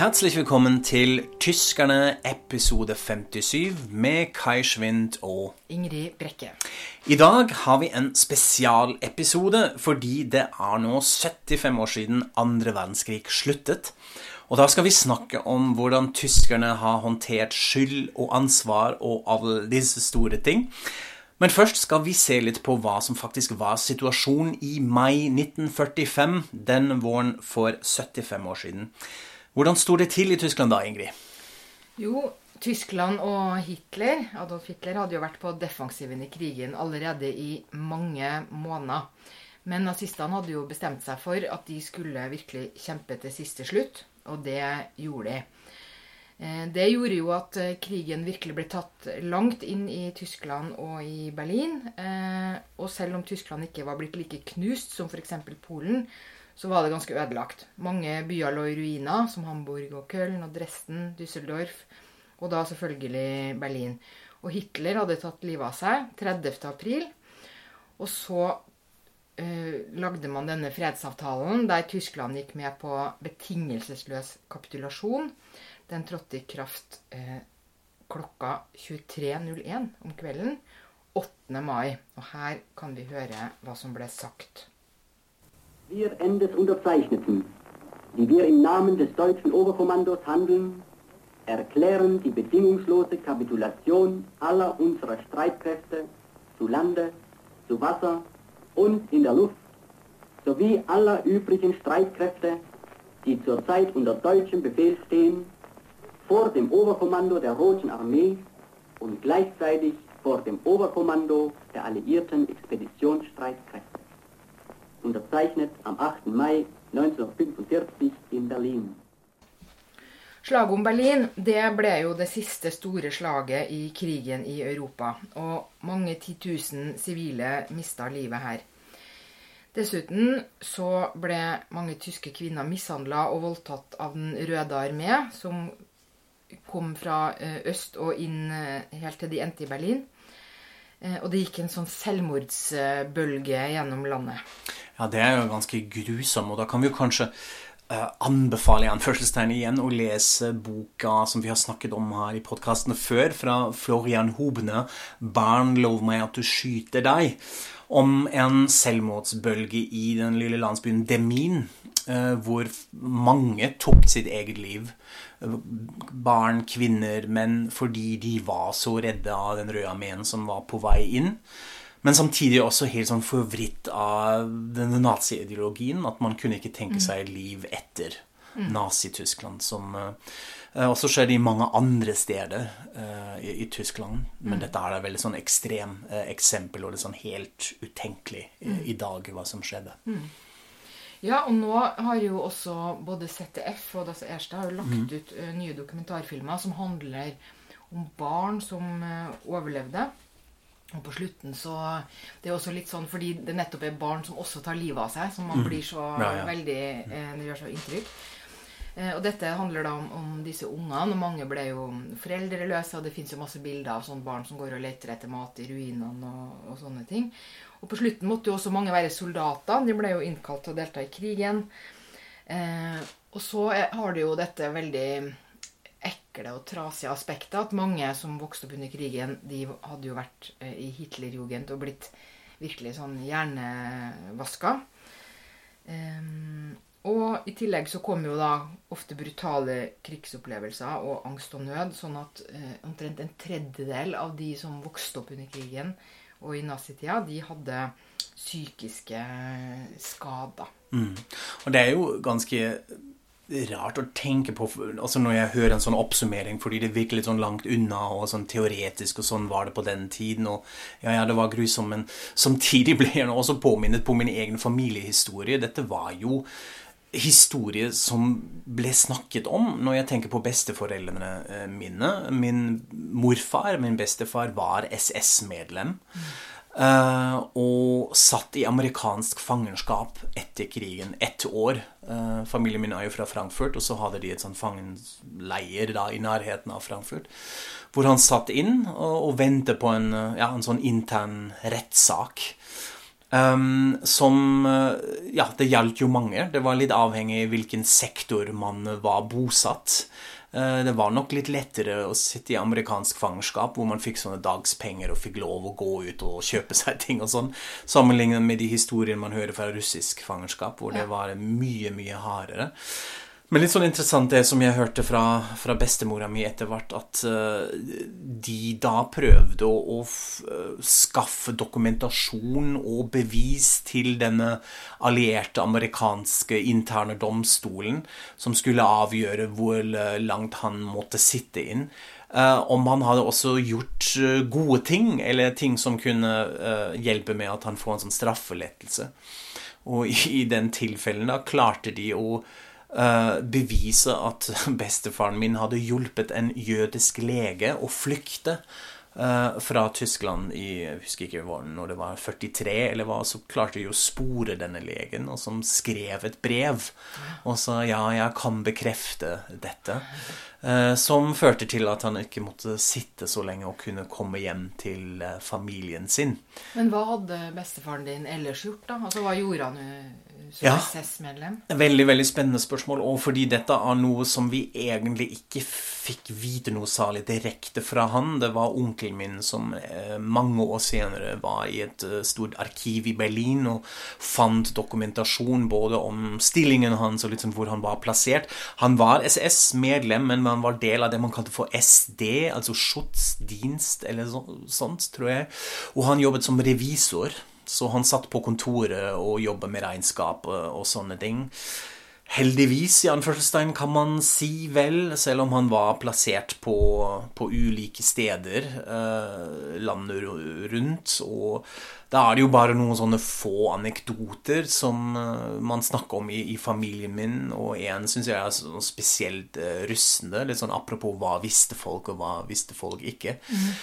Herzlich willkommen til Tyskerne episode 57 med Kai Schwind og Ingrid Brekke. I dag har vi en spesialepisode fordi det er nå 75 år siden andre verdenskrig sluttet. Og da skal vi snakke om hvordan tyskerne har håndtert skyld og ansvar og alle disse store ting. Men først skal vi se litt på hva som faktisk var situasjonen i mai 1945, den våren for 75 år siden. Hvordan sto det til i Tyskland da, Ingrid? Jo, Tyskland og Hitler Adolf Hitler hadde jo vært på defensiven i krigen allerede i mange måneder. Men nazistene hadde jo bestemt seg for at de skulle virkelig kjempe til siste slutt, og det gjorde de. Eh, det gjorde jo at eh, krigen virkelig ble tatt langt inn i Tyskland og i Berlin. Eh, og selv om Tyskland ikke var blitt like knust som f.eks. Polen, så var det ganske ødelagt. Mange byer lå i ruiner, som Hamburg og Köln og Dresden, Düsseldorf, og da selvfølgelig Berlin. Og Hitler hadde tatt livet av seg 30. april. Og så eh, lagde man denne fredsavtalen der Tyskland gikk med på betingelsesløs kapitulasjon. Den trådte i kraft eh, klokka 23.01 om kvelden 8. mai. Og her kan vi høre hva som ble sagt. Wir Endes unterzeichneten, die wir im Namen des deutschen Oberkommandos handeln, erklären die bedingungslose Kapitulation aller unserer Streitkräfte zu Lande, zu Wasser und in der Luft sowie aller übrigen Streitkräfte, die zurzeit unter deutschem Befehl stehen, vor dem Oberkommando der Roten Armee und gleichzeitig vor dem Oberkommando der alliierten Expeditionsstreitkräfte unterzeichnet am 8. Mai 1945 in Berlin. Slaget om Berlin det ble jo det siste store slaget i krigen i Europa. Og mange titusen sivile mista livet her. Dessuten så ble mange tyske kvinner mishandla og voldtatt av Den røde armé, som kom fra eh, øst og inn eh, helt til de endte i Berlin. Eh, og det gikk en sånn selvmordsbølge gjennom landet. Ja, det er jo ganske grusom, og da kan vi jo kanskje uh, anbefale igjen, førstestegn igjen å lese boka som vi har snakket om her i podkastene før, fra Florian Hobne, 'Barn, lov meg at du skyter deg', om en selvmordsbølge i den lille landsbyen Demin, uh, hvor mange tok sitt eget liv. Barn, kvinner, menn, fordi de var så redde av den røde armeen som var på vei inn. Men samtidig også helt sånn forvritt av denne naziideologien. At man kunne ikke tenke seg liv etter Nazi-Tyskland. som... Uh, og så skjer det i mange andre steder uh, i, i, Tyskland. Men mm. dette er et veldig sånn ekstrem uh, eksempel, og det er sånn helt utenkelig mm. i dag hva som skjedde. Mm. Ja, og nå har jo også både ZDF og Das Erste har jo lagt mm. ut nye dokumentarfilmer som handler om barn som overlevde. Og på slutten så Det er også litt sånn fordi det nettopp er barn som også tar livet av seg, som man blir så ja, ja. veldig uh, Det gjør så inntrykk. Eh, og dette handler da om, om disse ungene. Og mange ble jo foreldreløse, og det fins masse bilder av sånne barn som går og leter etter mat i ruinene og, og, sånne ting. Og på slutten måtte jo også mange være soldater. De ble jo innkalt til å delta i krigen. Eh, og så har det jo dette veldig ekle og trasige aspektet. At mange som vokste opp under krigen, de hadde jo vært eh, i Hitlerjugend og blitt virkelig sånn hjernevaska. Um, og i tillegg så kommer jo da ofte brutale krigsopplevelser og angst og nød. Sånn at eh, omtrent en tredjedel av de som vokste opp under krigen og i nazitida, de hadde psykiske skader. Mm. Og det er jo ganske rart å tenke på altså når jeg hører en sånn oppsummering, fordi det virker litt sånn langt unna og sånn teoretisk, og sånn var det på den tiden. og ja, ja, det var grusomt, men samtidig ble jeg også påminnet på min egen familiehistorie. Dette var jo historie som ble snakket om når jeg tenker på besteforeldrene eh, mine. Min morfar, min bestefar, var SS-medlem. Uh, og satt i amerikansk fangenskap etter krigen. Ett år. Uh, familien min er jo fra Frankfurt, og så hadde de et sånn fangenleir da, i nærheten av Frankfurt. Hvor han satt inn og, og ventet på en, ja, en sånn intern rettssak. Um, som Ja, det gjaldt jo mange. Det var litt avhengig av hvilken sektor man var bosatt. Det var nok litt lettere å sitte i amerikansk fangenskap, hvor man fikk sånne dagspenger og fikk lov å gå ut og kjøpe seg ting og sånn, sammenlignet med de historiene man hører fra russisk fangenskap, hvor det var mye, mye hardere. Men litt sånn interessant det som jeg hørte fra, fra bestemora mi etter hvert, at uh, de da prøvde å, å uh, skaffe dokumentasjon og bevis til denne allierte amerikanske interne domstolen, som skulle avgjøre hvor langt han måtte sitte inn. Uh, om han hadde også gjort gode ting, eller ting som kunne hjelpe med at han får en sånn straffelettelse. Og i, i den tilfellen da klarte de å Eh, bevise at bestefaren min hadde hjulpet en jødisk lege å flykte uh, fra Tyskland i jeg husker ikke når det var 43 eller hva, så klarte de å spore denne legen, og som skrev et brev og sa ja, jeg kan bekrefte dette. Uh, som førte til at han ikke måtte sitte så lenge og kunne komme hjem til familien sin. Men hva hadde bestefaren din ellers gjort, da? Altså, Hva gjorde han? Som ja, SS-medlem? Veldig veldig spennende spørsmål. Og fordi dette er noe som vi egentlig ikke fikk vite noe særlig direkte fra han. Det var onkelen min som eh, mange år senere var i et uh, stort arkiv i Berlin og fant dokumentasjon både om stillingen hans og liksom hvor han var plassert. Han var SS-medlem, men han var del av det man kalte for SD, altså Schutzdienst eller så, sånt, tror jeg. Og han jobbet som revisor. Så han satt på kontoret og jobbet med regnskap og sånne ting. Heldigvis, i anførselstegn, kan man si vel, selv om han var plassert på, på ulike steder eh, landet rundt. Og da er det jo bare noen sånne få anekdoter som eh, man snakker om i, i, familien min. Og en syns jeg er sånn spesielt eh, rustende. Litt sånn apropos hva visste folk, og hva visste folk ikke. Mm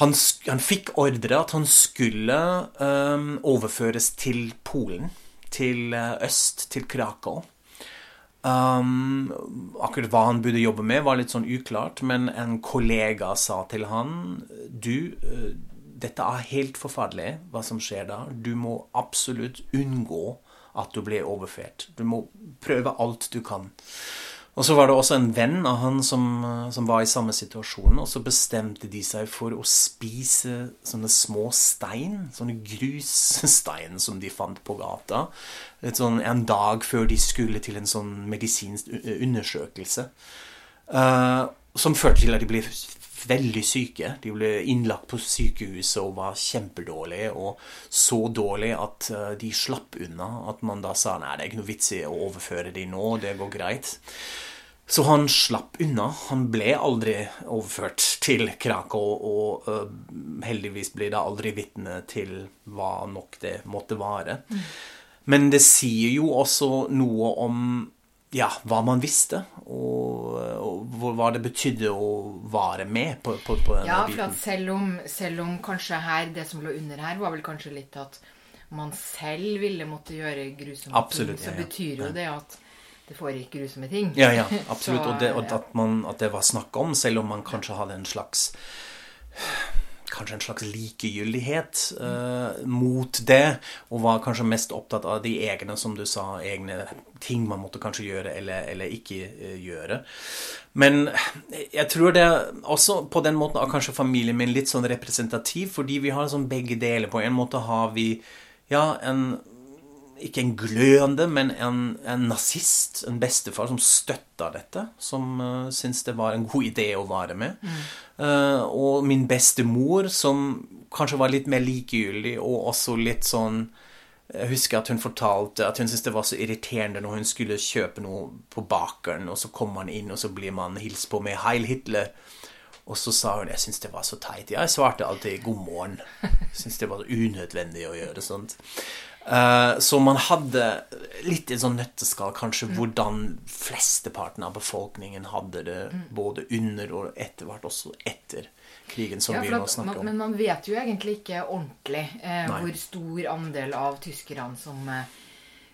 han, han, fikk ordre at han skulle um, overføres til Polen. Til uh, øst, til Krakow. Um, akkurat hva han burde jobbe med, var litt sånn uklart, men en kollega sa til han Du, uh, dette er helt forferdelig, hva som skjer da. Du må absolutt unngå at du blir overført. Du må prøve alt du kan. Og så var det også en venn av han som, som, var i samme situasjon, og så bestemte de seg for å spise sånne små stein, sånne grusstein som de fant på gata, sånn en dag før de skulle til en sånn medisinsk undersøkelse. Uh, som førte til at de ble veldig syke. De ble innlagt på sykehuset og var kjempedårlige. Og så dårlige at uh, de slapp unna. At man da sa nei, det er ikke noe vits i å overføre de nå, det går greit. Så han slapp unna. Han ble aldri overført til Krakow, og uh, heldigvis blir da aldri vitne til hva nok det måtte være. Mm. Men det sier jo også noe om ja, hva man visste, og, hva det betydde å være med på, på, på denne ja, biten. Ja, for selv om, selv om, kanskje her, det som lå under her, var vel kanskje litt at man selv ville måtte gjøre grusomme Absolutt, ting, så ja, ja. betyr jo det at det foregikk grusomme ting. Ja, ja, absolutt. så, og, det, og at, man, at, det var snakk om, selv om man kanskje hadde en slags kanskje en slags likegyldighet uh, mot det, og var kanskje mest opptatt av de egne, som du sa, egne ting man måtte kanskje gjøre eller, eller ikke uh, gjøre. Men jeg tror det også på den måten er kanskje familien min litt sånn representativ, fordi vi har sånn begge deler. På en måte har vi ja, en ikke en gløende, men en, en nazist, en bestefar, som støtta dette. Som uh, syntes det var en god idé å være med. Mm. Uh, og min bestemor, som kanskje var litt mer likegyldig, og også litt sånn jeg husker at hun fortalte at hun syntes det var så irriterende når hun skulle kjøpe noe på bakeren, og så kom man inn, og så blir man hilst på med 'Heil Hitler'. Og så sa hun jeg syntes det var så teit. Jeg svarte alltid 'god morgen'. Syntes det var unødvendig å gjøre sånt. Uh, så man hadde litt i sånn nøtteskall kanskje mm. hvordan flesteparten av befolkningen hadde det mm. både under og etter hvert også etter krigen, som ja, vi nå snakker om. Men man vet jo egentlig ikke ordentlig eh, hvor stor andel av tyskerne som, eh,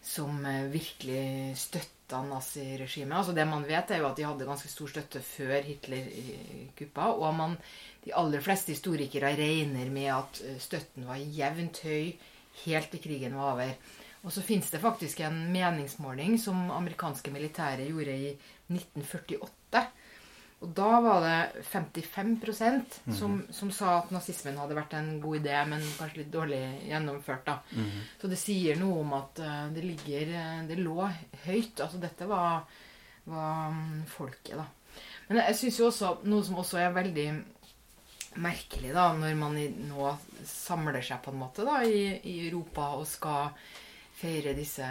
som eh, virkelig støtta naziregimet. Altså det man vet, er jo at de hadde ganske stor støtte før Hitler kuppa. Og man, de aller fleste historikere regner med at støtten var jevnt høy helt til krigen var over. Og så fins det faktisk en meningsmåling som amerikanske militære gjorde i 1948. Og da var det 55% som, som sa at nazismen hadde vært en god idé, men kanskje litt dårlig gjennomført. da. Så det sier noe om at eh, det ligger eh, Det lå høyt. Altså dette var, var mm, folket, da. Men jeg syns jo også noe som også er veldig merkelig, da, når man i, nå samler seg på en måte da, i, i Europa og skal feire disse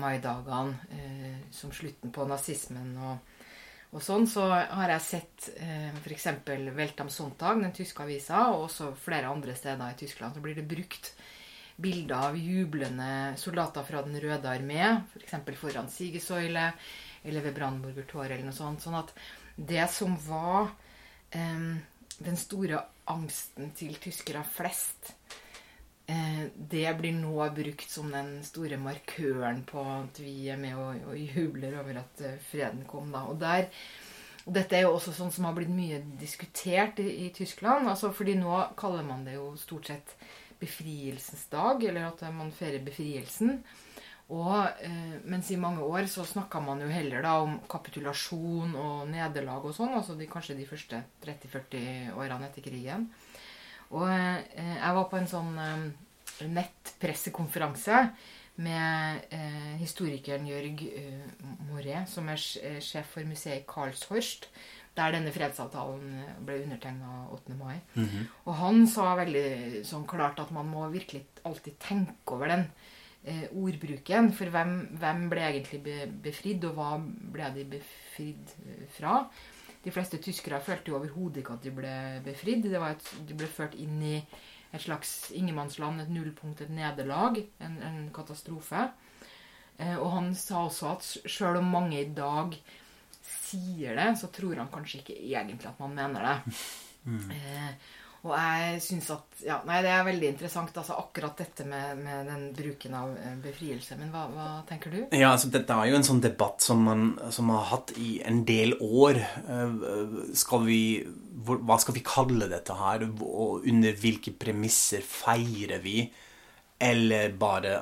maidagene eh, som slutten på nazismen og og sånn, så har jeg sett eh, f.eks. Weltam Sonntag, den tyske avisa, og også flere andre steder i Tyskland, så blir det brukt bilder av jublende soldater fra Den røde armé, f.eks. For foran Sigesøyle eller ved Brandenburger Tor eller noe sånt. Sånn at det som var eh, den store angsten til tyskere flest, eh, det blir nå brukt som den store markøren på at vi er med og, og jubler over at eh, freden kom. da. Og, der, og dette er jo også sånn som har blitt mye diskutert i, i Tyskland. altså fordi nå kaller man det jo stort sett befrielsens dag, eller at man feirer befrielsen. Og eh, mens i mange år så snakka man jo heller da om kapitulasjon og nederlag og sånn, altså de, kanskje de første 30-40 årene etter krigen. Og eh, jeg var på en sånn eh, nettpressekonferanse med eh, historikeren Jørg Moré, som er sjef for museet Karlshorst, der denne fredsavtalen ble undertegna 8. mai. Mm -hmm. Og han sa veldig sånn klart at man må virkelig alltid tenke over den ordbruken. For hvem, hvem, ble egentlig be, befridd, og hva ble de befridd fra? De fleste tyskere følte jo overhodet ikke at de ble befridd. Det var et, de ble ført inn i et slags ingenmannsland, et nullpunkt, et nederlag, en, en katastrofe. Eh, og han sa også at sjøl om mange i dag sier det, så tror han kanskje ikke egentlig at man mener det. Mm. Eh, og jeg syns at Ja, nei, det er veldig interessant, altså akkurat dette med, med den bruken av befrielse. Men hva, hva, tenker du? Ja, altså dette er jo en sånn debatt som man som har hatt i en del år. Skal vi Hva skal vi kalle dette her? Og under hvilke premisser feirer vi? Eller bare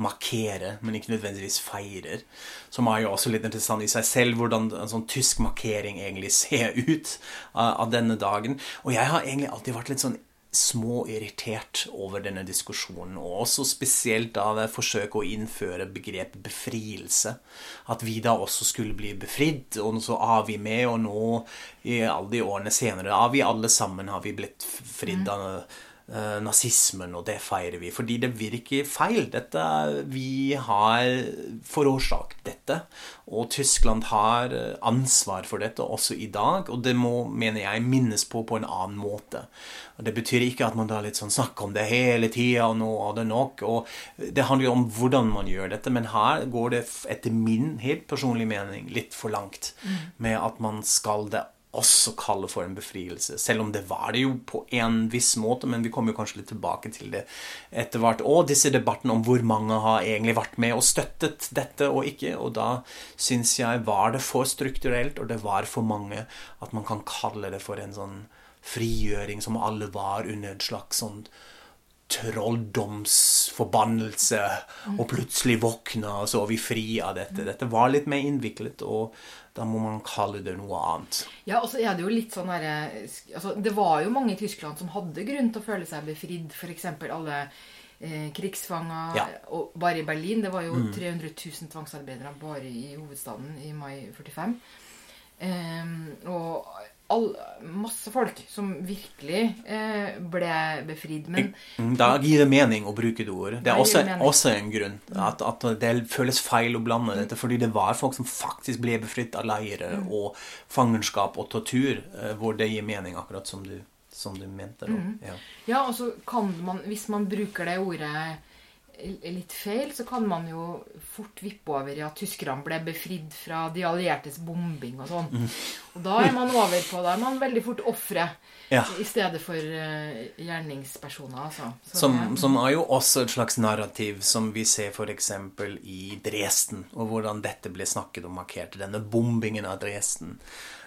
markere, men ikke nødvendigvis feirer. Som er jo også litt interessant i seg selv, hvordan en sånn tysk markering egentlig ser ut av, denne dagen. Og jeg har egentlig alltid vært litt sånn småirritert over denne diskusjonen, og også spesielt av forsøket å innføre begrepet befrielse. At vi da også skulle bli befridd, og så er vi med, og nå, i alle de årene senere, er vi alle sammen har vi blitt fridd av uh, nazismen, og det feirer vi. Fordi det virker feil. Dette, vi har forårsaket dette, og Tyskland har ansvar for dette også i dag. Og det må, mener jeg, minnes på på en annen måte. Og Det betyr ikke at man da litt sånn snakker om det hele tida, og nå er det nok. og Det handler jo om hvordan man gjør dette, men her går det etter min helt personlige mening litt for langt med at man skal det også kalle for en befrielse. Selv om det var det jo på en viss måte, men vi kommer jo kanskje litt tilbake til det etter hvert. Og disse debattene om hvor mange har egentlig vært med og støttet dette og ikke. Og da syns jeg var det for strukturelt, og det var for mange, at man kan kalle det for en sånn frigjøring som alle var under et slags sånn trolldomsforbannelse, og plutselig våkna, og så er vi fri av dette. Dette var litt mer innviklet, og da må man kalle det noe annet. Ja, og så er det jo litt sånn her, altså, Det var jo mange i Tyskland som hadde grunn til å føle seg befridd. F.eks. alle eh, krigsfanger. Ja. Og bare i Berlin. Det var jo mm. 300 000 tvangsarbeidere bare i hovedstaden i mai 45. Eh, og all, masse folk som virkelig eh, ble befridd. Men mm, Da gir det mening å bruke det ordet. Det er også, også, en grunn. At, at, det føles feil å blande dette. Fordi det var folk som faktisk ble befridd av leirer mm. og fangenskap og tortur, eh, hvor det gir mening, akkurat som du, som du mente. Mm. Ja. ja, og så kan man, hvis man bruker det ordet litt feil, så kan man jo fort vippe over i at tyskerne ble befridd fra de alliertes bombing og sånn. Mm. Og da er man over på Da er man veldig fort ofre ja. i stedet for uh, gjerningspersoner. Altså. Som, det, som, er jo også et slags narrativ som vi ser f.eks. i Dresden, og hvordan dette ble snakket om markert. Denne bombingen av Dresden.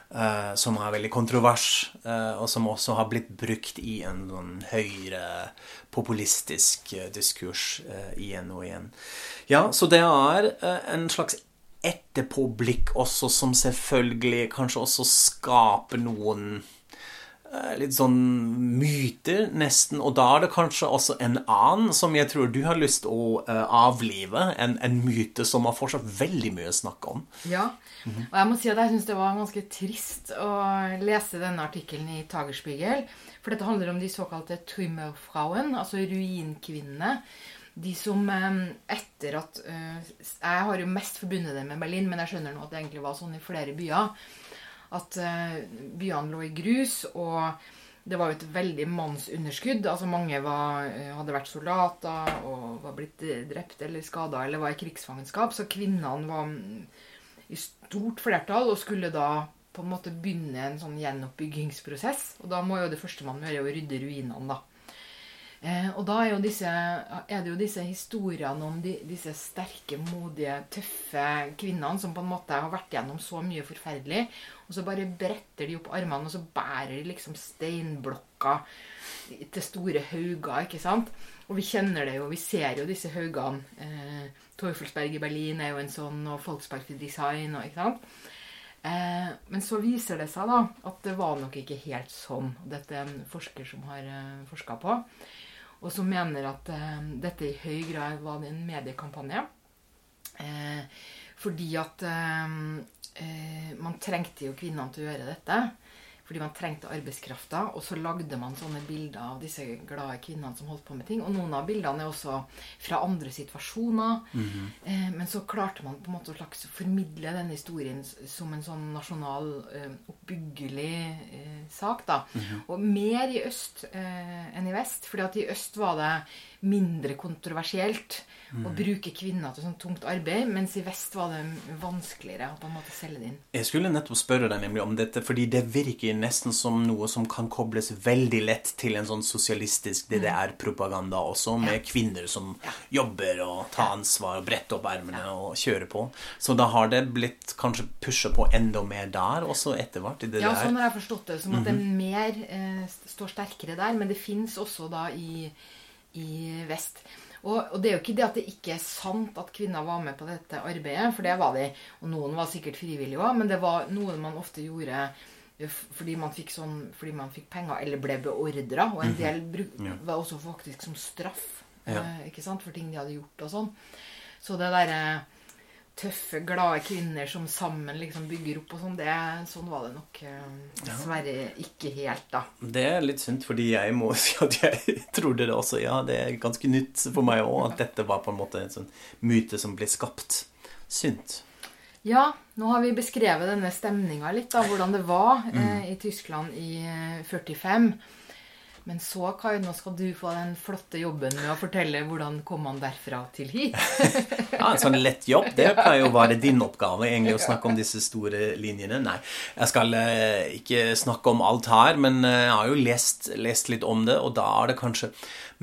Eh, som er veldig kontrovers, eh, og som også har blitt brukt i en sånn høyre populistisk eh, diskurs igjen og igjen. Ja, så det er en slags etterpåblikk også, som selvfølgelig kanskje også skaper noen litt sånn myter, nesten. Og da er det kanskje også en annen som jeg tror du har lyst å avlive. En, en myte som har fortsatt veldig mye å snakke om. Ja, og jeg må si at jeg syns det var ganske trist å lese denne artikkelen i Tagerspiegel. For dette handler om de såkalte Trümmerfrauen, altså ruinkvinnene. De som etter at Jeg har jo mest forbundet det med Berlin, men jeg skjønner nå at det egentlig var sånn i flere byer. At byene lå i grus, og det var jo et veldig mannsunderskudd. Altså Mange var, hadde vært soldater og var blitt drept eller skada eller var i krigsfangenskap. Så kvinnene var i stort flertall og skulle da på en måte begynne en sånn gjenoppbyggingsprosess. Og da må jo det første man gjør, å rydde ruinene, da. Eh, og da er, jo disse, er, det jo disse historiene om de, disse sterke, modige, tøffe kvinnene som på en måte har vært gjennom så mye forferdelig. Og så bare bretter de opp armene, og så bærer de liksom steinblokka til store hauger. ikke sant? Og vi kjenner det jo, vi ser jo disse haugene. Eh, Teufelsberg i Berlin er jo en sånn, og Folkspark til design. Og, ikke sant? Eh, men så viser det seg da at det var nok ikke helt sånn. Dette er en forsker som har eh, forska på, og som mener at eh, dette i høy grad var en mediekampanje. Eh, fordi at eh, eh, man trengte jo kvinnene til å gjøre dette fordi man trengte arbeidskrafta. Og så lagde man sånne bilder av disse glade kvinnene som holdt på med ting. Og noen av bildene er også fra andre situasjoner. Mm -hmm. eh, men så klarte man på en måte å slags formidle denne historien som en sånn nasjonal, eh, oppbyggelig eh, sak. da. Mm -hmm. Og mer i øst eh, enn i vest. fordi at i øst var det mindre kontroversielt å bruke kvinner til sånn tungt arbeid, mens i vest var det vanskeligere å på en måte selge det inn. Jeg skulle nettopp spørre deg nemlig om dette, fordi det virker nesten som noe som kan kobles veldig lett til en sånn sosialistisk DDR-propaganda også, med ja. kvinner som ja. jobber og tar ansvar og bretter opp ermene ja. og kjører på. Så da har det blitt kanskje pusha på enda mer der også etter hvert? i det ja, sånn har jeg forstått det. Som at mm -hmm. det mer eh, står sterkere der. Men det fins også da i, i vest. Og, og, det er jo ikke det at det ikke er sant at kvinner var med på dette arbeidet, for det var de. Og noen var sikkert frivillige òg, men det var noe man ofte gjorde eh, fordi man fikk, sånn, fordi man fikk penger eller ble beordra. Og en mhm. del bruk, var også faktisk som straff ja. eh, ikke sant, for ting de hadde gjort og sånn. Så det derre eh, tøffe, glade kvinner som sammen liksom bygger opp og sånn. Det, sånn var det nok eh, dessverre ikke helt, da. Det er litt sunt, fordi jeg må si at jeg trodde det også. Ja, det er ganske nytt for meg òg at dette var på en måte en sånn myte som ble skapt. Synd. Ja, nå har vi beskrevet denne stemninga litt, da, hvordan det var mm. eh, i Tyskland i 45. Eh, men så, Kai, nå skal du få den flotte jobben med å fortelle hvordan kom han derfra til hit. ja, En sånn lett jobb. Det pleier jo å være din oppgave, egentlig, å snakke om disse store linjene. Nei, jeg skal uh, ikke snakke om alt her, men uh, jeg har jo lest, lest, litt om det, og da er det kanskje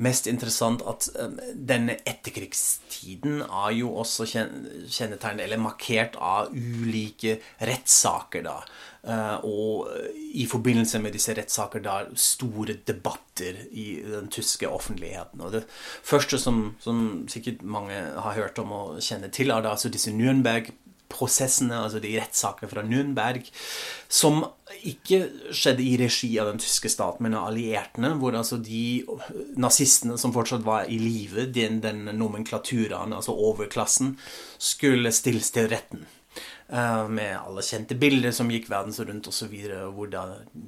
mest interessant at um, denne etterkrigstiden er jo også kjennetegnet, eller markert av ulike rettssaker, da. Eh, og i forbindelse med disse rettssaker da store debatter i den tyske offentligheten. Og det første som, som sikkert mange har hørt om og kjenner til, er da altså disse Nürnberg-prosessene, altså de rettssakene fra Nürnberg, som ikke skjedde i regi av den tyske staten, men av alliertene, hvor altså de nazistene som fortsatt var i live, den, den nomenklaturen, altså overklassen, skulle stilles til retten. Eh, med alle kjente bilder som gikk verdens rundt osv., hvor,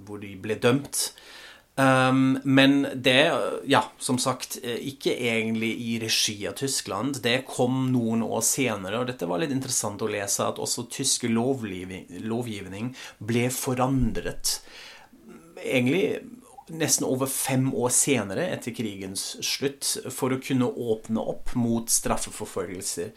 hvor de ble dømt. Um, men det, ja, som sagt, eh, ikke egentlig i regi av Tyskland. Det kom noen år senere, og dette var litt interessant å lese, at også tyske lovgivning, ble forandret. Egentlig nesten over fem år senere, etter krigens slutt, for å kunne åpne opp mot straffeforfølgelser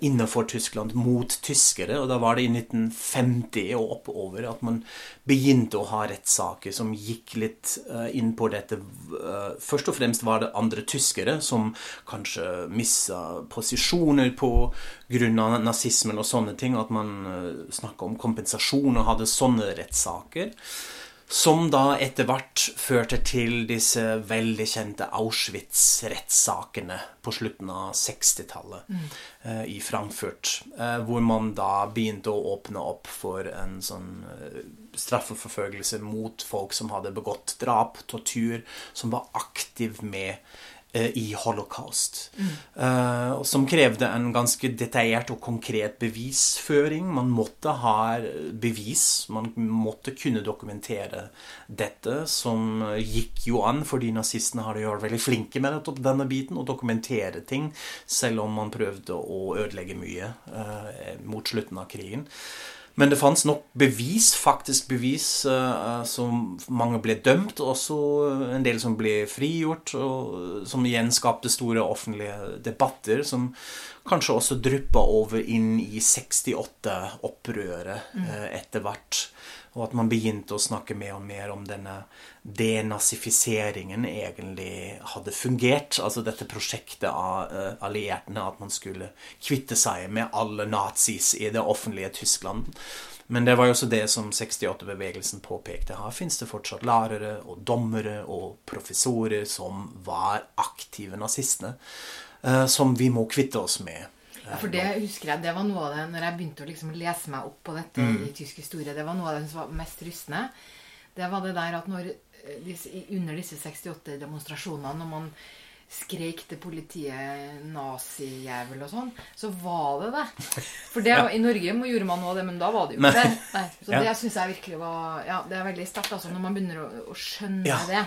innenfor Tyskland mot tyskere. Og da var det i 1950 og oppover at man begynte å ha rettssaker som gikk litt eh, inn på dette. Eh, først og fremst var det andre tyskere som kanskje mista posisjoner på grunn av nazismen og sånne ting. At man snakka om kompensasjon og hadde sånne rettssaker. Som da etter hvert førte til disse veldig kjente Auschwitz-rettssakene på slutten av 60-tallet mm. eh, i Frankfurt. Eh, hvor man da begynte å åpne opp for en sånn eh, straffeforfølgelse mot folk som hadde begått drap, tortur, som var aktiv med i holocaust. Mm. Uh, som krevde en ganske detaljert og konkret bevisføring. Man måtte ha bevis. Man måtte kunne dokumentere dette, som gikk jo an fordi nazistene hadde vært veldig flinke med denne biten, å dokumentere ting, selv om man prøvde å ødelegge mye uh, mot slutten av krigen. Men det fantes nok bevis, faktisk bevis, uh, som mange ble dømt, også en del som ble frigjort, og som igjen skapte store offentlige debatter, som kanskje også dryppa over inn i 68-opprøret uh, eh, etter hvert. Og at man begynte å snakke mer og mer om denne denazifiseringen egentlig hadde fungert. Altså dette prosjektet av uh, alliertene, at man skulle kvitte seg med alle nazis i det offentlige Tyskland. Men det var jo også det som 68-bevegelsen påpekte. Her fins det fortsatt lærere og dommere og professorer som var aktive nazistene, uh, som vi må kvitte oss med. Ja, for det husker jeg, det var noe av det når jeg begynte å liksom lese meg opp på dette mm. i tysk historie. Det var noe av det som var mest rystende. Det var det der at når, eh, under disse 68-demonstrasjonene, når man skreik til politiet 'nazijævel' og sånn, så var det det. For det, ja. i Norge gjorde man noe av det, men da var det jo ikke det. Nei. Så ja. det syns jeg virkelig var Ja, det er veldig sterkt altså, når man begynner å, å skjønne ja. det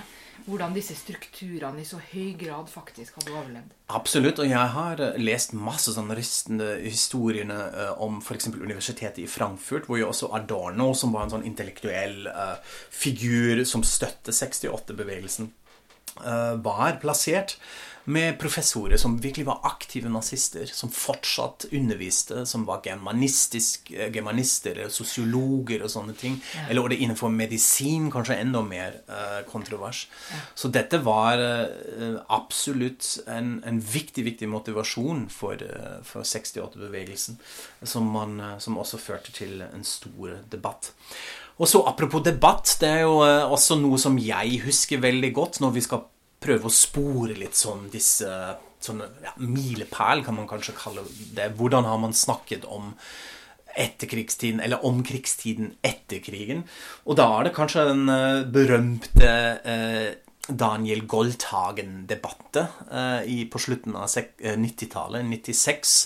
hvordan disse strukturene i så høy grad faktisk hadde overlevd. Absolutt, og jeg har eh, lest masse sånne rystende historiene uh, om f.eks. universitetet i Frankfurt, hvor jo også Adorno, som var en sånn intellektuell uh, figur som støtte 68-bevegelsen, uh, var plassert med professorer som virkelig var aktive nazister, som fortsatt underviste, som var eh, germanister, sosiologer og sånne ting. Ja. Eller det innenfor medisin, kanskje enda mer uh, kontrovers. Ja. Så dette var uh, absolutt en, en, viktig, viktig motivasjon for, uh, for 68-bevegelsen, som, som også førte til en stor debatt. Og så Apropos debatt, det er jo også noe som jeg husker veldig godt når vi skal prøve å spore litt sånn disse sånne ja, milepæl, kan man kanskje kalle det. Hvordan har man snakket om etterkrigstiden, eller om krigstiden etter krigen? Og da er det kanskje den uh, berømte eh, Daniel Goldhagen-debatten eh, på slutten av 90-tallet, 96.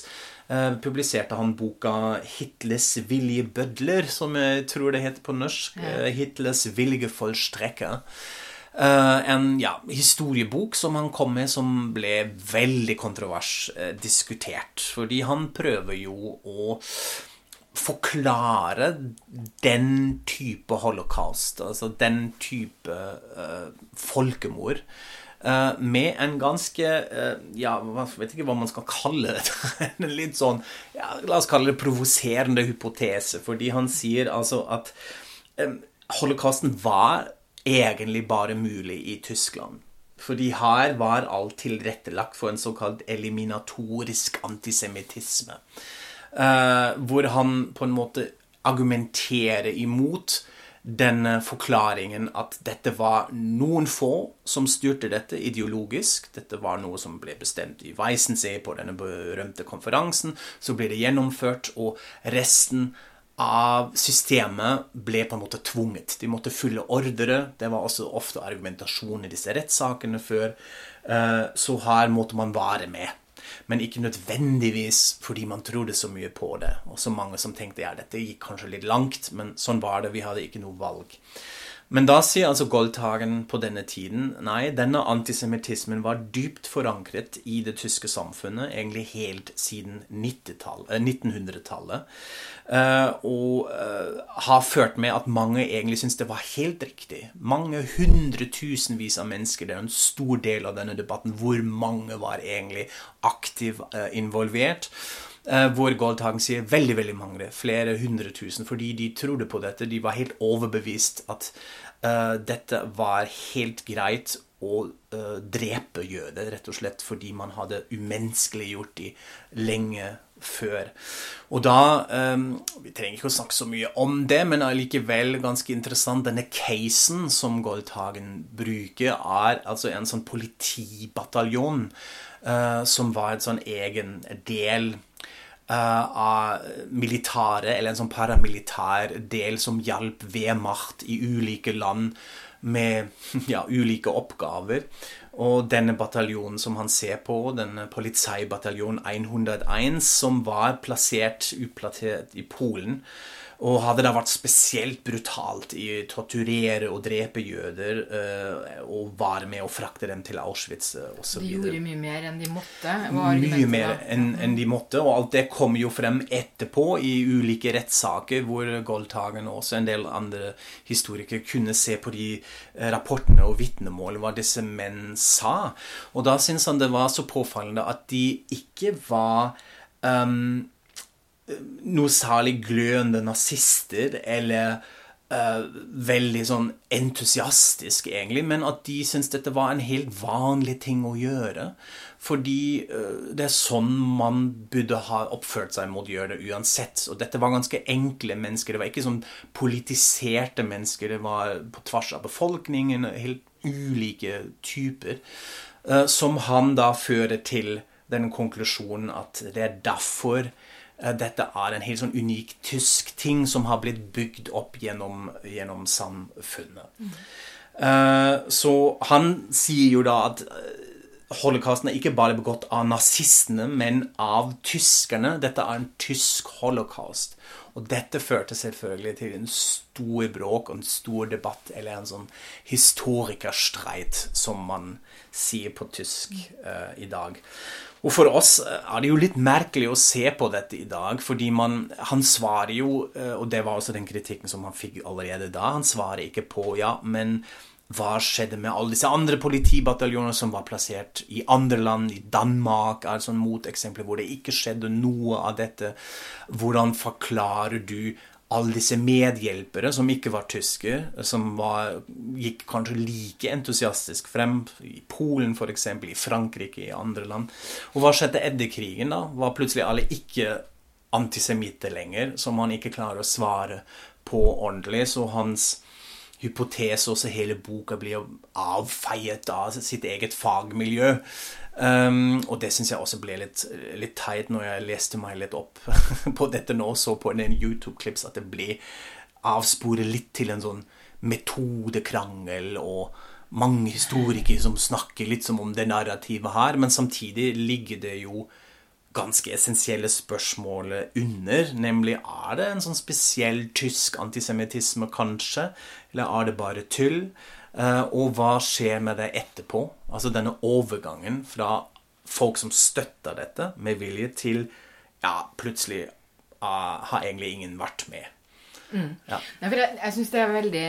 publiserte han boka 'Hitlers viljebødler', som jeg tror det heter på norsk. Ja. 'Hitlers viljevollstrekker'. Uh, en ja, historiebok som han kom med, som ble veldig kontrovers diskutert. Fordi han prøver jo å forklare den type holocaust, altså den type uh, folkemord, med en ganske Ja, jeg vet ikke hva man skal kalle det. En litt sånn ja, La oss kalle det provoserende hypotese. Fordi han sier altså at holocausten var egentlig bare mulig i Tyskland. Fordi her var alt tilrettelagt for en såkalt eliminatorisk antisemittisme. Uh, hvor han på en måte argumenterer imot denne forklaringen at dette var noen få som styrte dette ideologisk. Dette var noe som ble bestemt i Weissensee på denne berømte konferansen. Så ble det gjennomført, og resten av systemet ble på en måte tvunget. De måtte følge ordre. Det var også ofte argumentasjon i disse rettssakene før. Eh, så her måtte man være med. Men ikke nødvendigvis fordi man trodde så mye på det. Og så mange som tenkte ja, dette gikk kanskje litt langt, men sånn var det. Vi hadde ikke noe valg. Men da sier altså Goldhagen på denne tiden nei, denne antisemittismen var dypt forankret i det tyske samfunnet egentlig helt siden 1900-tallet. Uh, og uh, har ført med at mange egentlig syns det var helt riktig. Mange hundretusenvis av mennesker, det er en stor del av denne debatten, hvor mange var egentlig aktivt involvert. Eh, hvor Goldhagen sier veldig veldig mange, flere hundre tusen, fordi de trodde på dette. De var helt overbevist at uh, dette var helt greit å uh, drepe jøder, rett og slett fordi man hadde umenneskeliggjort de lenge før. Og da um, Vi trenger ikke å snakke så mye om det, men allikevel ganske interessant. Denne casen som Goldhagen bruker, er altså en sånn politibataljon som var en sånn egen del Uh, av militære, eller en sånn paramilitær del som hjalp Wehrmacht i ulike land med ja, ulike oppgaver. Og denne bataljonen som han ser på, denne Polizeibataljon 101, som var plassert uplassert i Polen, og hadde da vært spesielt brutalt i torturere og drepe jøder uh, og være med å frakte dem til Auschwitz uh, osv. De gjorde mye mer enn de måtte? Mye mer enn en de måtte, og alt det kom jo frem etterpå i ulike rettssaker hvor Goldhagen og også en del andre historikere kunne se på de uh, rapportene og vitnemål hva disse menn sa. Og da syns han det var så påfallende at de ikke var um, noe særlig glødende nazister eller uh, veldig sånn entusiastisk, egentlig, men at de syntes dette var en helt vanlig ting å gjøre. Fordi uh, det er sånn man burde ha oppført seg mot jøder uansett. Og dette var ganske enkle mennesker. Det var ikke sånn politiserte mennesker. Det var på tvers av befolkningen, helt ulike typer. Uh, som han da fører til den konklusjonen at det er derfor dette er en helt sånn unik tysk ting som har blitt bygd opp gjennom, gjennom samfunnet. Mm. Så han sier jo da at eh, holocausten er ikke bare begått av nazistene, men av tyskerne. Dette er en tysk holocaust. Og dette førte selvfølgelig til en stor bråk og en stor debatt, eller en sånn historikerstreit, som man sier på tysk uh, i dag. Og for oss er det jo litt merkelig å se på dette i dag, fordi man, han svarer jo, eh, og det var også den kritikken som han fikk allerede da, han svarer ikke på ja, men hva skjedde med alle disse andre politibataljoner som var plassert i andre land, i Danmark, sånn moteksempler hvor det ikke skjedde noe av dette. Hvordan forklarer du alle disse medhjelpere som ikke var tyske, som var, gikk kanskje like entusiastisk frem i Polen f.eks., i Frankrike, i andre land. Og hva skjedde etter krigen? da? Var plutselig alle ikke antisemitter lenger, som han ikke klarer å svare på ordentlig. Så hans hypotese, også hele boka, blir avfeiet av sitt eget fagmiljø. Um, og det syns jeg også ble litt, litt teit når jeg leste meg litt opp på dette nå, så på en YouTube-klips at det ble avsporet litt til en sånn metodekrangel og mange historikere som snakker litt som om det narrativet her, men samtidig ligger det jo ganske essensielle spørsmålet under, nemlig er det en sånn spesiell tysk antisemittisme, kanskje, eller er det bare tull? Eh, og hva skjer med det etterpå? Altså denne overgangen fra folk som støtter dette med vilje, til ja, plutselig uh, har egentlig ingen vært med. Mm. Ja. Nei, for jeg, jeg syns det er veldig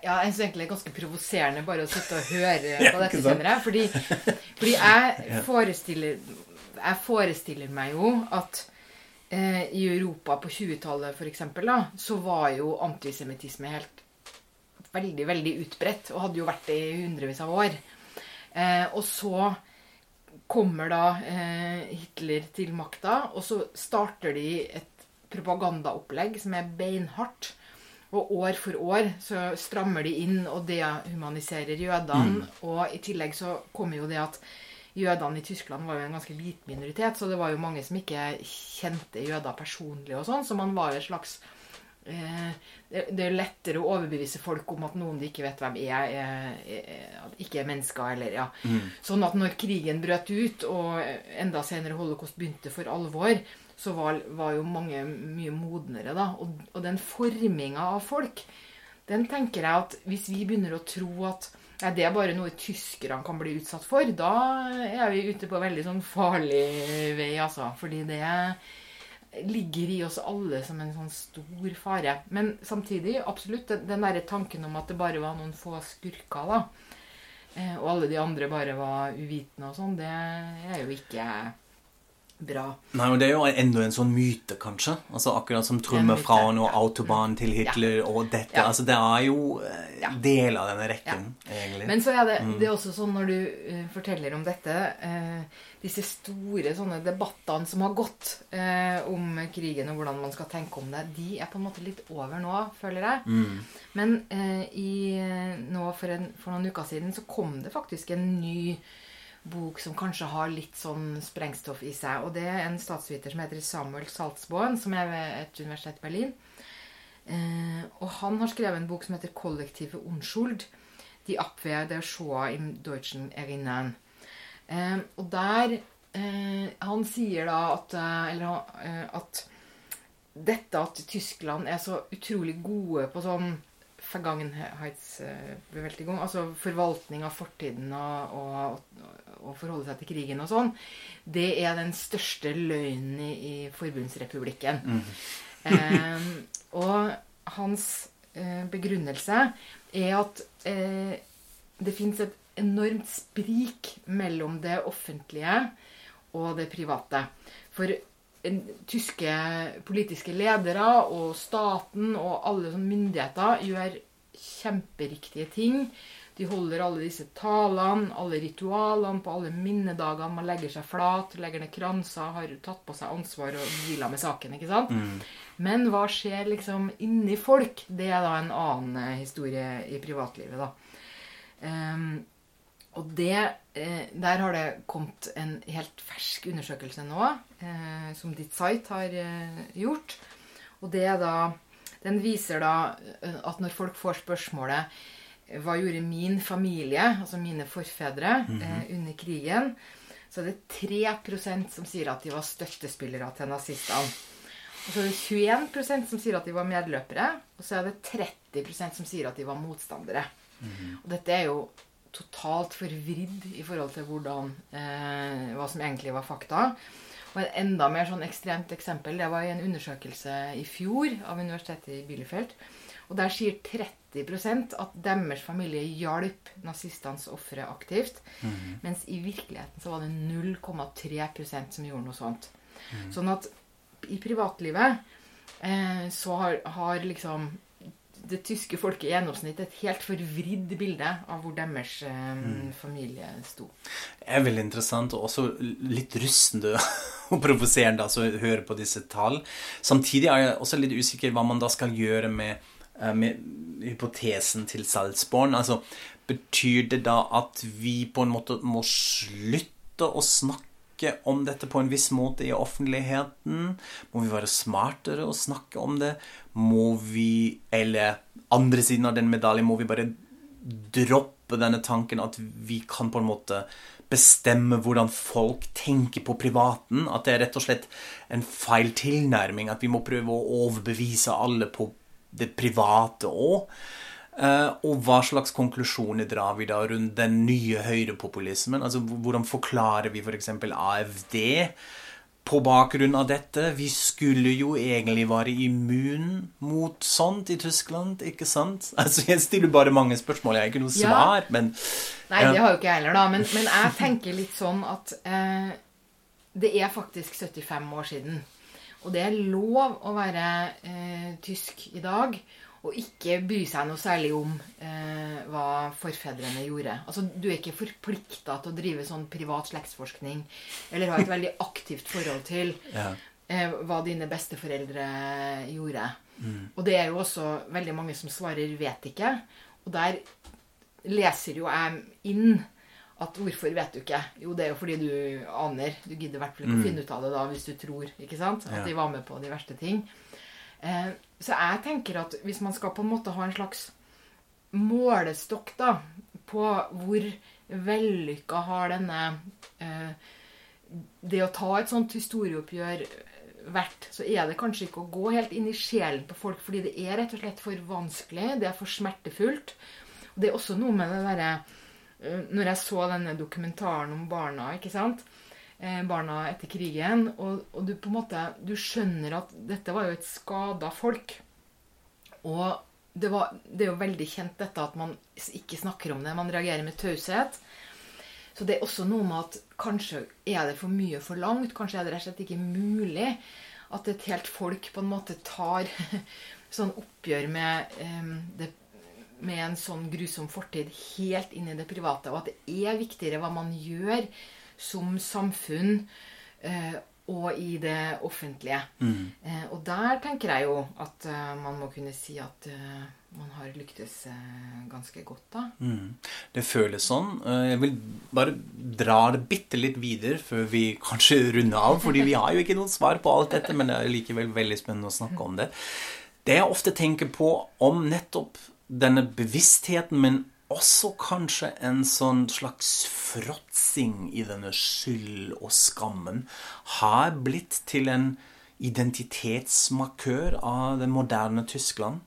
ja, jeg synes egentlig det er ganske provoserende bare å sitte og høre på dette, kjenner jeg. Fordi, fordi jeg, forestiller, jeg forestiller meg jo at eh, i Europa på 20-tallet f.eks. så var jo antisemittisme helt veldig, veldig utbredt, og hadde jo vært det i hundrevis av år. Eh, og så kommer da eh, Hitler til makta, og så starter de et propagandaopplegg som er beinhardt. Og år for år så strammer de inn og dehumaniserer jødene. Mm. Og i tillegg så kommer jo det at jødene i Tyskland var jo en ganske liten minoritet, så det var jo mange som ikke kjente jøder personlig og sånn, så man var jo et slags det er lettere å overbevise folk om at noen de ikke vet hvem er, er, er ikke er mennesker. Eller, ja. mm. Sånn at når krigen brøt ut, og enda senere holocaust begynte for alvor, så var, var jo mange mye modnere. da. Og, og den forminga av folk, den tenker jeg at hvis vi begynner å tro at ja, det er bare noe tyskerne kan bli utsatt for, da er vi ute på veldig sånn farlig vei, altså. Fordi det er ligger i oss alle som en sånn stor fare. Men samtidig, absolutt, den derre tanken om at det bare var noen få skurker, da, eh, og alle de andre bare var uvitende og sånn, det er jo ikke bra. Nei, men Det er jo enda en sånn myte, kanskje. Altså Akkurat som En Trummerfrauen myte, og ja. Autobahn til Hitler og dette. Ja. Altså Det er jo eh, Ja. del av denne rekken, egentlig. Men så er det, Mm. det er også sånn når du uh, forteller om dette uh, Disse store sånne debattene som har gått uh, om krigen og hvordan man skal tenke om det, de er på en måte litt over nå, føler jeg. Mm. Men i, nå for, en, for noen uker siden så kom det faktisk en ny bok som kanskje har litt sånn sprengstoff i seg. Og det er en statsviter som heter Samuel Salzboen, som er ved et universitet i Berlin. Eh, og han har skrevet en bok som heter 'Kollektive Unschuld'. De Abwehr der Shoah im Deutschen Erinnern. Eh, og der eh, Han sier da at, eh, eller, eh, at dette at Tyskland er så utrolig gode på sånn Vergangenheitsbewältigung, altså forvaltning av fortiden og, og, og forholde seg til krigen og sånn, det er den største løgnen i, i Forbundsrepublikken. eh, og hans eh, begrunnelse er at eh, det fins et enormt sprik mellom det offentlige og det private. For en, tyske politiske ledere og staten og alle sånne myndigheter gjør kjemperiktige ting. De holder alle disse talene, alle ritualene på alle minnedagene. Man legger seg flat, legger ned kranser, har tatt på seg ansvar og dealer med saken. ikke sant? Men hva skjer liksom inni folk? Det er da en annen eh, historie i privatlivet, da. Um, og det, eh, der har det kommet en helt fersk undersøkelse nå, eh, som ditt site har gjort. Og det da Den viser da at når folk får spørsmålet hva gjorde min familie, altså mine forfedre, eh, under krigen, så er det 3% som sier at de var støttespillere til nazistene. Og så er det 21% som sier at de var medløpere, og så er det 30% som sier at de var motstandere. Og dette er jo totalt forvridd i forhold til hvordan, eh, hva som egentlig var fakta. Og et enda mer sånn ekstremt eksempel det var i en undersøkelse i fjor av Universitetet i Bielefeld. Og der sier 30% at deres familie hjalp nazistenes ofre aktivt. Mens i virkeligheten så var det 0,3% som gjorde noe sånt. Sånn at i privatlivet eh, så har, har liksom det tyske folket i gjennomsnitt et helt forvridd bilde av hvor deres eh, familie sto. Det er veldig interessant og også litt rystende og provoserende altså, å høre på disse tall. Samtidig er jeg også litt usikker hva man da skal gjøre med, med hypotesen til Salzborn. Altså, betyr det da at vi på en måte må slutte å snakke om dette på en viss måte i offentligheten? Må vi være smartere og snakke om det? Må vi, eller andre siden av den medaljen, må vi bare droppe denne tanken at vi kan på en måte bestemme hvordan folk tenker på privaten? At det er rett og slett en feil tilnærming? At vi må prøve å overbevise alle på det private òg? Uh, og hva slags konklusjoner drar vi da rundt den nye høyrepopulismen? Altså, Hvordan forklarer vi f.eks. For AFD på bakgrunn av dette? Vi skulle jo egentlig være immun mot sånt i Tyskland, ikke sant? Altså, Jeg stiller bare mange spørsmål, jeg har ikke noe Ja. svar, men Nei, det har jo ikke jeg heller, da. Men, men jeg tenker litt sånn at eh, det er faktisk 75 år siden. Og det er lov å være eh, tysk i dag og ikke bry seg noe særlig om eh, hva forfedrene gjorde. Altså, Du er ikke forplikta til å drive sånn privat slektsforskning eller ha et veldig aktivt forhold til Ja. eh, hva dine besteforeldre gjorde. Og det er jo også veldig mange som svarer 'vet ikke'. Og der leser jo jeg inn at hvorfor vet du ikke? Jo, det er jo fordi du aner. Du gidder i hvert fall ikke å finne ut av det da hvis du tror ikke sant? at de var med på de verste ting. Eh, så jeg tenker at hvis man skal på en måte ha en slags målestokk da, på hvor vellykka har denne eh, Det å ta et sånt historieoppgjør vært, så er det kanskje ikke å gå helt inn i sjelen på folk, fordi det er rett og slett for vanskelig, det er for smertefullt. Og det er også noe med det derre Når jeg så denne dokumentaren om barna, ikke sant? Eh, barna etter krigen, og, og du på en måte Du skjønner at dette var jo et skada folk. Og det, var, det er jo veldig kjent dette at man ikke snakker om det. Man reagerer med taushet. Så det er også noe med at kanskje er det for mye forlangt. Kanskje er det rett og slett ikke mulig at et helt folk på en måte tar sånn oppgjør med, um, det, med en sånn grusom fortid helt inn i det private. Og at det er viktigere hva man gjør som samfunn. eh, og i det offentlige. Mm. Eh, og der tenker jeg jo at eh, man må kunne si at uh, man har lyktes uh, ganske godt, da. Mm. Det føles sånn. jeg vil bare dra det bitte litt videre før vi kanskje runder av, fordi vi har jo ikke noe svar på alt dette, men det er likevel veldig spennende å snakke om det. Det jeg ofte tenker på om nettopp denne bevisstheten, men også kanskje en sånn slags fråtsing i denne skyld og skammen har blitt til en identitetsmarkør av det moderne Tyskland.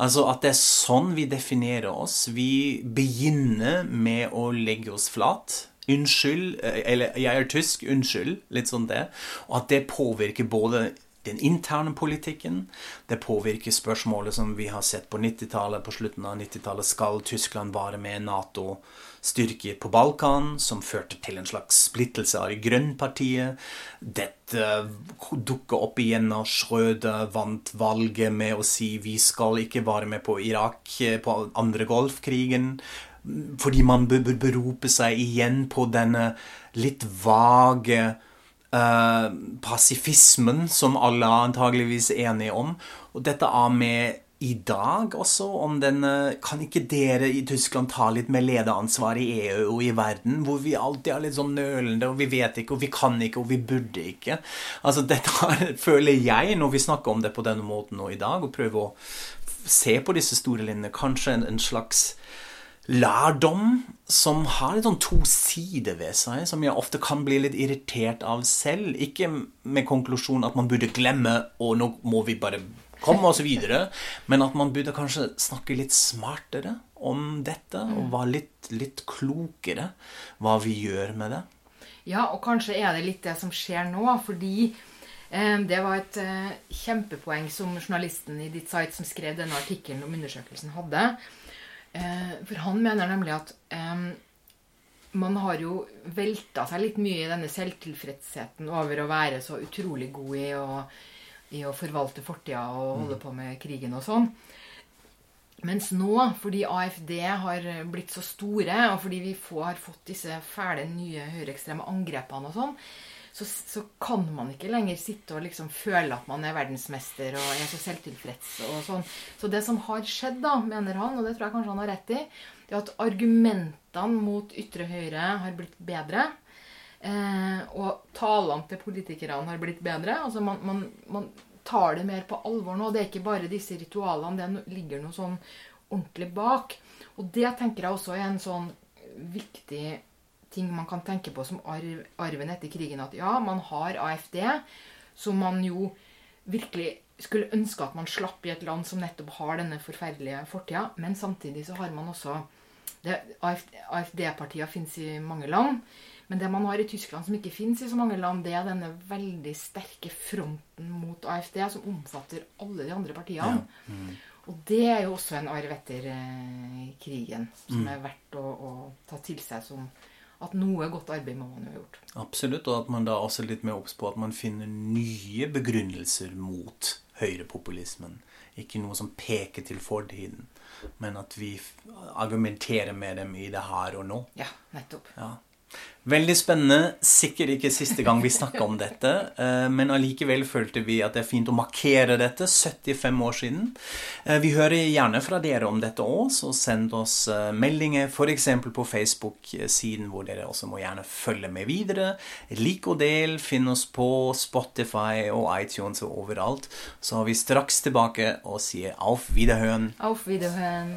Altså at det er sånn vi definerer oss. Vi begynner med å legge oss flat. Unnskyld, eh, eller jeg er tysk, unnskyld. Litt sånn det. Og at det påvirker både den interne politikken. Det påvirker spørsmålet som vi har sett på 90-tallet. På slutten av 90-tallet skal Tyskland være med Nato-styrker på Balkan, som førte til en slags splittelse av Grønnpartiet. Dette dukker opp igjen når Schrøder vant valget med å si vi skal ikke være med på Irak, på andre Golfkrigen. Fordi man bør berope seg igjen på denne litt vage uh, pasifismen, som alle er antageligvis enige om. Og dette er med i dag også, om den Kan ikke dere i Tyskland ta litt mer lederansvar i EU og i verden, hvor vi alltid er litt sånn nølende, og vi vet ikke, og vi kan ikke, og vi burde ikke? Altså, dette er, føler jeg, når vi snakker om det på denne måten nå i dag, og prøver å se på disse store linjene, kanskje en, en slags lærdom som har litt sånn to sider ved seg, som jeg ofte kan bli litt irritert av selv. Ikke med konklusjonen at man burde glemme, og nå må vi bare komme oss videre, men at man burde kanskje snakke litt smartere om dette, og være litt, litt klokere hva vi gjør med det. Ja, og kanskje er det litt det som skjer nå, fordi eh, det var et eh, kjempepoeng som journalisten i ditt site som skrev denne artikkelen om undersøkelsen, hadde Eh, for han mener nemlig at man har jo velta seg litt mye i denne selvtilfredsheten over å være så utrolig god i å, i å forvalte fortida og holde mm. på med krigen og sånn. Mens nå, fordi AFD har blitt så store, og fordi vi får, har fått disse fæle nye høyreekstreme angrepene og sånn, så, så, kan man ikke lenger sitte og liksom føle at man er verdensmester og er så selvtilfreds. og sånn. Så det som har skjedd, da, mener han, og det tror jeg kanskje han har rett i, det er at argumentene mot ytre høyre har blitt bedre. Eh, og talene til politikerne har blitt bedre. altså man, man, man, tar det mer på alvor nå. Det er ikke bare disse ritualene. Det ligger noe sånn ordentlig bak. Og det tenker jeg også er en sånn viktig ting man kan tenke på som arv, arven etter krigen. At ja, man har AFD, som man jo virkelig skulle ønske at man slapp i et land som nettopp har denne forferdelige fortida. Men samtidig så har man også AFD-partier fins i mange land. Men det man har i Tyskland som ikke fins i så mange land, det er denne veldig sterke fronten mot AFD, som omfatter alle de andre partiene. Ja. Mm. Og det er jo også en arv etter eh, krigen som mm. er verdt å, å, ta til seg som at noe godt arbeid må man jo ha gjort. Absolutt, og at man da også er litt mer obs på at man finner nye begrunnelser mot høyrepopulismen. Ikke noe som peker til fortiden, men at vi argumenterer med dem i det her og nå. Ja, nettopp. Ja. Veldig spennende. Sikkert ikke siste gang vi snakker om dette, eh, men allikevel følte vi at det er fint å markere dette. 75 år siden. Eh, vi hører gjerne fra dere om dette òg, så send oss eh, meldinger f.eks. på Facebook-siden, hvor dere også må gjerne følge med videre. Lik og del. Finn oss på Spotify og iTunes og overalt. Så er vi straks tilbake og sier auf Wiederhøen. Auf Wiederhøen.